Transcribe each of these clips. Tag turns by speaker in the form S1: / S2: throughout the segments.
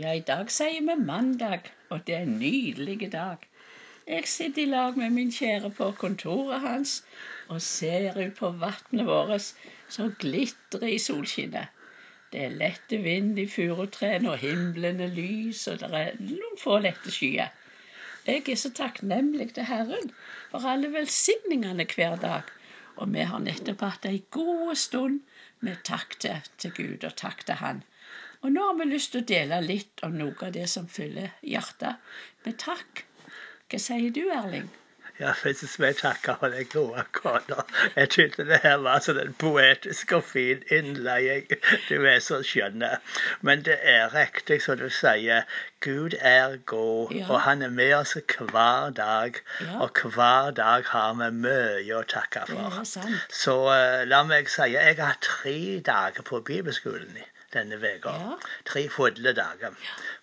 S1: Ja, i dag sier vi mandag, og det er en nydelig dag. Jeg sitter i lag med min kjære på kontoret hans og ser ut på vannet vårt som glitrer i solskinnet. Det er lette vind i furutrærne, og himmelen er lys, og det er noen få lette skyer. Jeg er så takknemlig til Herren for alle velsigningene hver dag. Og vi har nettopp hatt ei god stund med takk til, Gud og takk til Han. Og nå har vi lyst til å dele litt om noe av det som fyller hjertet med takk. Hva sier du, Erling?
S2: Ja, først vil jeg takke for den gode kona. Jeg syntes det her var sånn en poetisk og fin innleie. Du er så skjønn. Men det er riktig som du sier. Gud er god, ja. og han er med oss hver dag. Ja. Og hver dag har vi mye å takke for. Så uh, la meg si jeg har tre dager på bibelskolen denne uka. Ja. Tre fulle dager.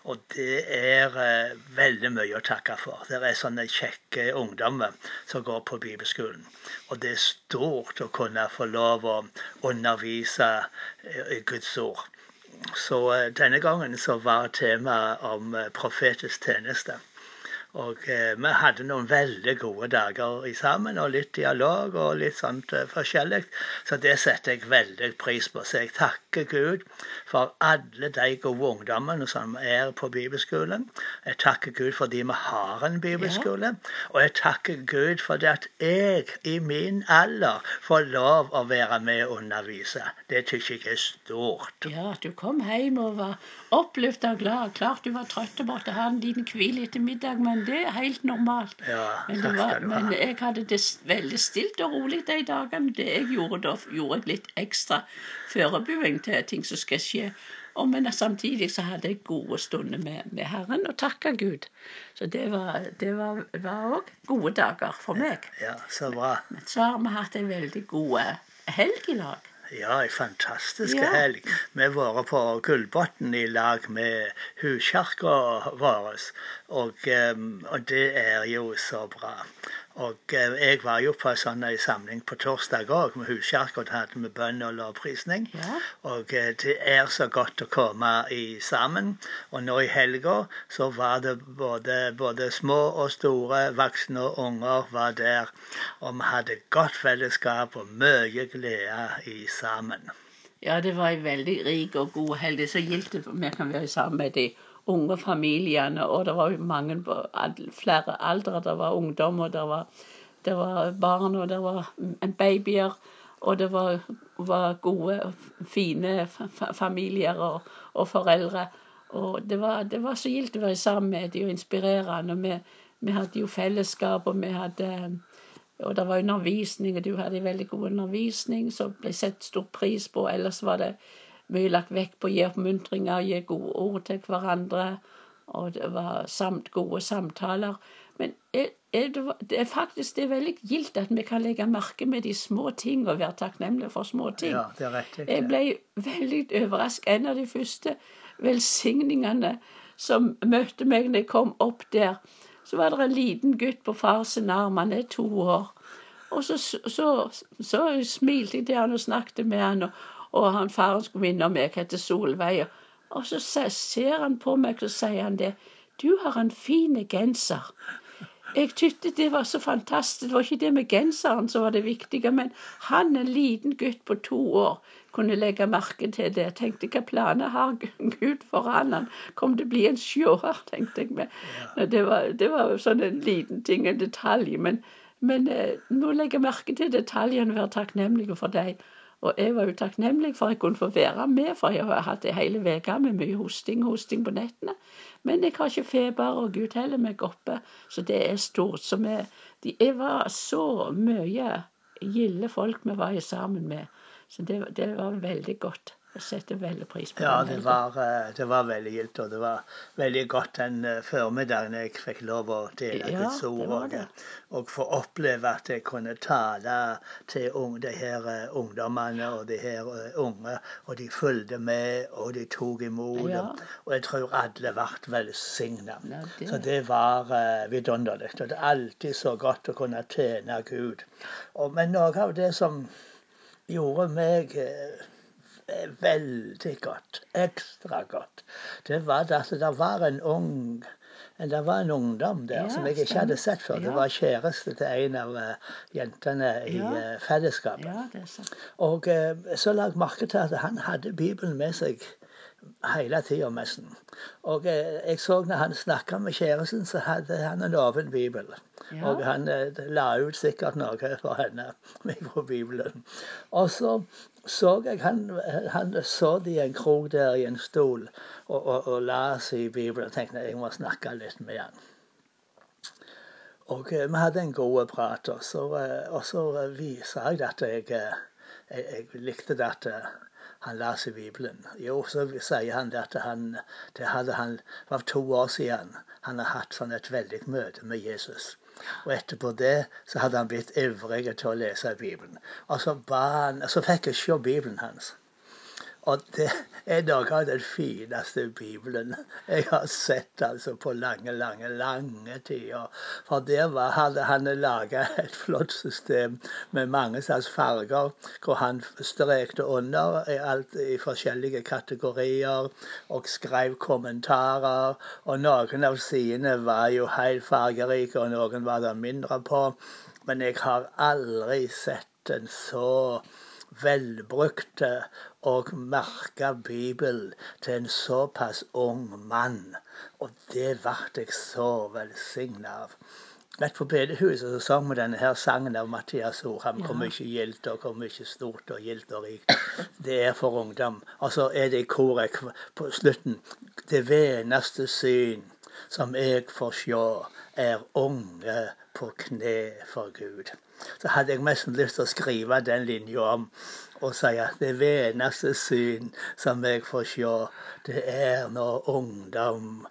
S2: Og det er eh, veldig mye å takke for. Det er sånne kjekke ungdommer som går på bibelskolen. Og det er stort å kunne få lov å undervise eh, Guds ord. Så eh, denne gangen så var temaet om profetisk tjeneste. Og eh, vi hadde noen veldig gode dager sammen, og litt dialog og litt sånt eh, forskjellig. Så det setter jeg veldig pris på. Så jeg takker Gud for alle de gode ungdommene som er på bibelskolen. Jeg takker Gud fordi vi har en bibelskole. Ja. Og jeg takker Gud for det at jeg i min alder får lov å være med og undervise. Det syns jeg er stort.
S1: Ja, at du kom hjem og var oppløfta og glad. Klart du var trøtt og måtte ha en liten hvil etter middag. men det er helt normalt.
S2: Ja,
S1: men, var, men, jeg hadde det veldig stilt og rolig de dagene. Det jeg gjorde da, gjorde jeg litt ekstra forberedelse til ting som skal skje. Og, men samtidig så hadde jeg gode stunder med, med Herren og takka Gud. Så det var òg gode dager for meg.
S2: Ja, så bra.
S1: Men så har vi hatt en veldig god helg i lag.
S2: Ja, ei fantastisk ja. helg. Vi har vært på Gullbotn i lag med huskjerka vår. Og, og, det er jo så bra. Og jeg var jo på sånn ei samling på torsdag òg, med huskirka. Da hadde vi bønn og lovprisning. Ja. Og det er så godt å komme i sammen. Og nå i helga så var det både, både små og store, voksne og unger var der. Og vi hadde godt fellesskap og mye glede i sammen.
S1: Ja, det var ei veldig rik og god helg. Så gildt at vi kan være sammen med de unge familiene. Og det var mange flere aldre. Det var ungdom, og det var, det var barn, og det var babyer. Og det var, var gode, fine familier og, og foreldre. Og det var, det var så gildt å være sammen med dem og inspirerende. Vi, vi hadde jo fellesskap, og vi hadde og det var undervisning, og du hadde veldig god undervisning som ble sett stor pris på. Ellers var det mye lagt vekt på å gi oppmuntringer, gi gode ord til hverandre. Og det var samt gode samtaler. Men er, er det, det, er faktisk det er veldig gildt at vi kan legge merke med de små ting og være takknemlige for små ting.
S2: Ja, det er riktig,
S1: Jeg ble veldig overrasket. En av de første velsigningene som møtte meg når jeg kom opp der, så var det en liten gutt på fars arm. Han er to år. Og så, så, så smilte jeg til han og snakket med han, og, og han faren skulle minne meg, heter Solveig. Og så ser han på meg og sier han det. Du har en fin genser. Jeg syntes det var så fantastisk. Det var ikke det med genseren som var det viktige, men han, en liten gutt på to år, kunne legge merke til det. Jeg tenkte hva planer har Gud for han? Han kom til å bli en sjåer, tenkte jeg. meg». Det, var, det var sånn en liten ting, en detalj. Men, men eh, nå legger jeg merke til detaljene og være takknemlige for dem. Og jeg var jo takknemlig for at jeg kunne få være med, for jeg har hatt ei hele uke med mye hosting og hosting på nettene. Men jeg har ikke feber, og Gud holder meg oppe, så det er stort. Så vi, de, jeg var så mye gilde folk vi var sammen med, så det, det var veldig godt. Setter veldig pris på
S2: ja, det. Var, eh, det var veldig gildt, og det var veldig godt den eh, formiddagen jeg fikk lov å dele ja, Guds ord. Og, og få oppleve at jeg kunne tale til unge, de her eh, ungdommene og de her unge. Og de fulgte med, og de tok imot. Ja. Og jeg tror alle ble velsigna. Ja, så det var uh, vidunderlig. Og det er alltid så godt å kunne tjene Gud. Og, men noe av det som gjorde meg uh, veldig godt, ekstra godt, det var at det var en ung det var en ungdom der
S1: Ja,
S2: som jeg ikke hadde sett før. Det var kjæreste til en av eh, jentene i
S1: Ja.
S2: eh, fellesskapet.
S1: Ja.
S2: Og eh, så la jeg merke til at han hadde Bibelen med seg hele tida, nesten. Og eh, jeg så når han snakka med kjæresten, så hadde han en åpen bibel.
S1: Ja.
S2: Og han eh, la ut sikkert noe for henne fra Bibelen. Og så så jeg han, han satt i en krok der i en stol og, og, og las i Bibelen. og tenkte jeg må snakke litt med han. Og eh, vi hadde en god prat, og så, og så viser jeg at jeg, jeg, jeg likte det at han leser Bibelen. Jo, så sier han at han, det hadde han for to år siden han har hatt sånn et veldig møte med Jesus. Og etterpå det så hadde han blitt ivrig til å lese Bibelen. Og så, ba han, så fikk jeg se Bibelen hans. Og det er noe av den fineste Bibelen jeg har sett altså på lange, lange, lange tider. For der var, hadde han laga et flott system med mange slags farger, hvor han strekte under i alt i forskjellige kategorier og skrev kommentarer. Og noen av sidene var jo helt fargerike, og noen var det mindre på. Men jeg har aldri sett en så velbrukte og merka Bibel til en såpass ung mann. Og det ble jeg så velsigna av. Rett på bedehuset så sang vi denne her sangen av Mathias Orham. Hvor mye gildt og hvor mye stort og gildt og rikt. Det er for ungdom. Og så er det i koret på slutten. Det veneste syn som jeg får sjå, er unge på kne for Gud. Så hadde jeg nesten lyst til å skrive den linja om og si at det veneste syn som jeg får sjå, det er når ungdom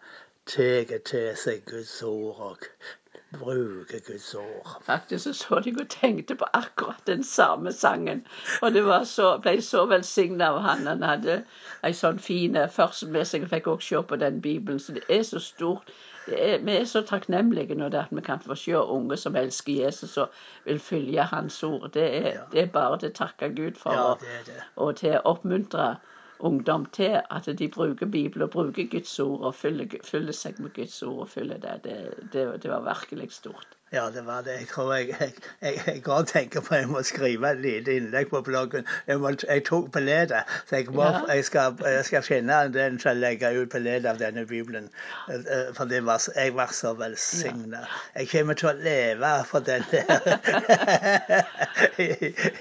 S2: tar til seg Guds ord og bruker Guds ord.
S1: Faktisk så så jeg og tenkte på akkurat den samme sangen. Og det var så, ble så velsigna av han. Han hadde ei sånn fin førsel med seg. Jeg fikk også se på den Bibelen. Så det er så stort. Det er, vi er så takknemlige nå det at vi kan få se unge som elsker Jesus og vil følge Hans ord. Det er,
S2: Ja.
S1: det er bare til å takke Gud for.
S2: Ja, det det.
S1: og til å oppmuntre ungdom til at de bruker Bibelen og bruker Guds ord og fyller, fyller seg med Guds ord. og fyller Det Det, det, det var virkelig stort.
S2: Ja, det var det. Jeg tror jeg, jeg, jeg, jeg går og tenker på jeg må skrive et lite innlegg på bloggen. Jeg, må, jeg tok bilde, så jeg, må,
S1: Ja.
S2: jeg, skal, jeg skal finne den til å legge ut bilde av denne bibelen. Eh, eh, For det var, jeg var så velsigna. Jeg kommer til å leve for den der i,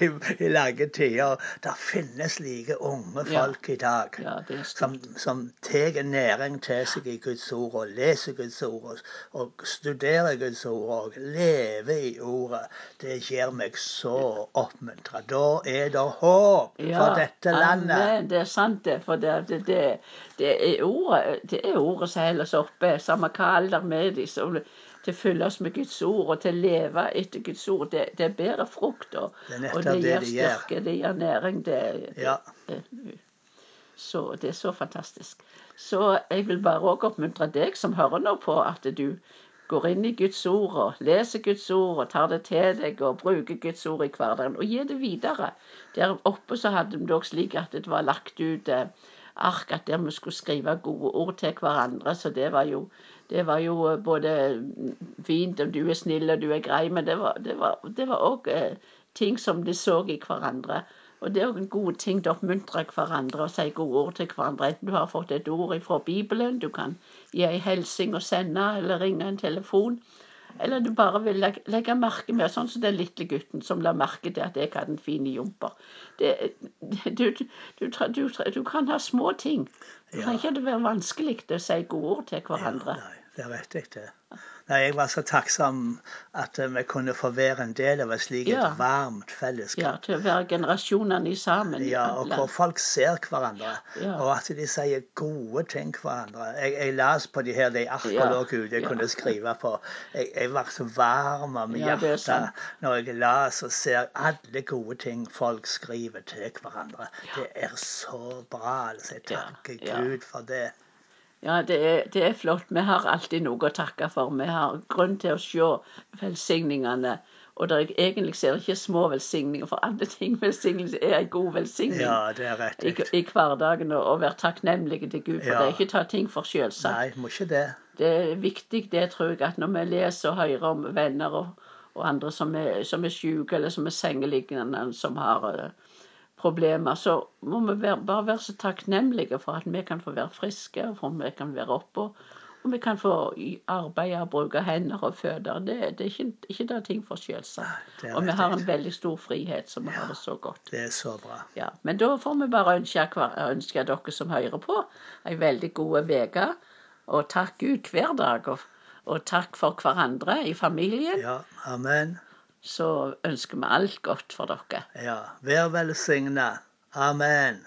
S2: i, i lange tider. Det finnes like unge folk i dag
S1: Ja,
S2: som, som tar næring til seg i Guds ord, og leser Guds ord, og, og studerer Guds ord, og lever i ordet. Det gjør meg så oppmuntra. Da er det håp for dette landet.
S1: Amen. Det er sant, det. For det, det, det, det, er ordet, det er ordet som holder oss oppe. Samme hva alder vi er. Til å fylle oss med Guds ord og til å leve etter Guds ord. Det, det bedre frukt. Og,
S2: Det er
S1: og det gir styrke, det gir næring. Det, det,
S2: Ja.
S1: det- så det er så fantastisk. Så jeg vil bare òg oppmuntre deg som hører nå på, at du går inn i Guds ord og leser Guds ord og tar det til deg og bruker Guds ord i hverdagen og gir det videre. Der oppe så hadde vi det også slik at det var lagt ut eh, ark at der vi skulle skrive gode ord til hverandre. Så det var jo, det var jo eh, både fint om du er snill og du er grei, men det var òg eh, ting som de så i hverandre. Og det er òg en god ting å oppmuntre hverandre og si gode ord til hverandre. Enten du har fått et ord fra Bibelen, du kan gi en hilsing og sende, eller ringe en telefon. Eller du bare vil legge, legge merke med, sånn som den lille gutten som la merke til at jeg hadde en fin jumper. Det, du, du, du, du, du kan ha små ting. Det kan ikke det være vanskelig å si gode ord til hverandre.
S2: Nei, det vet jeg det. Nei, jeg var så takksom at eh, vi kunne få være en del av et slikt
S1: Ja.
S2: varmt
S1: Ja, til å være generasjonene i sammen.
S2: Ja, og hvor folk ser hverandre,
S1: Ja.
S2: og at de sier gode ting til hverandre. Jeg, jeg las på de her de arkene lå ute jeg kunne skrive på. Jeg, jeg var så varm om
S1: det er
S2: hjertet
S1: sant.
S2: når jeg las og ser alle gode ting folk skriver til hverandre. Det er så bra. altså. Jeg takker. Gud for det.
S1: Ja, det er, det er flott. Vi har alltid noe å takke for. Vi har grunn til å se velsigningene Og det er, egentlig er det ikke små velsigninger, for alle ting velsignelse er en god velsigning
S2: Ja, det er
S1: rett,
S2: rett.
S1: i hverdagen. Og å være takknemlig til Gud, for
S2: Ja.
S1: det ikke å ta ting for selvsagt.
S2: Nei, må ikke det.
S1: Det er viktig, det tror jeg, at når vi leser og hører om venner og, og andre som er, som er syke eller som er sengeliggende, som har eh, problemer, så må vi være, bare være så takknemlige for at vi kan få være friske, og for at vi kan være oppe, og, og vi kan få arbeide og bruke hender og føtter. Det, det er ikke, ikke det ting for selvsagt. Og vi har en veldig stor frihet, så vi har det så godt.
S2: Det er så bra.
S1: Ja, men da får vi bare ønske, ønske dere som hører på, ei veldig god uke. Og takk Gud hver dag. Og, og takk for hverandre i familien.
S2: Ja, amen.
S1: Så ønsker vi alt godt for dere.
S2: Ja, vær velsigna. Amen.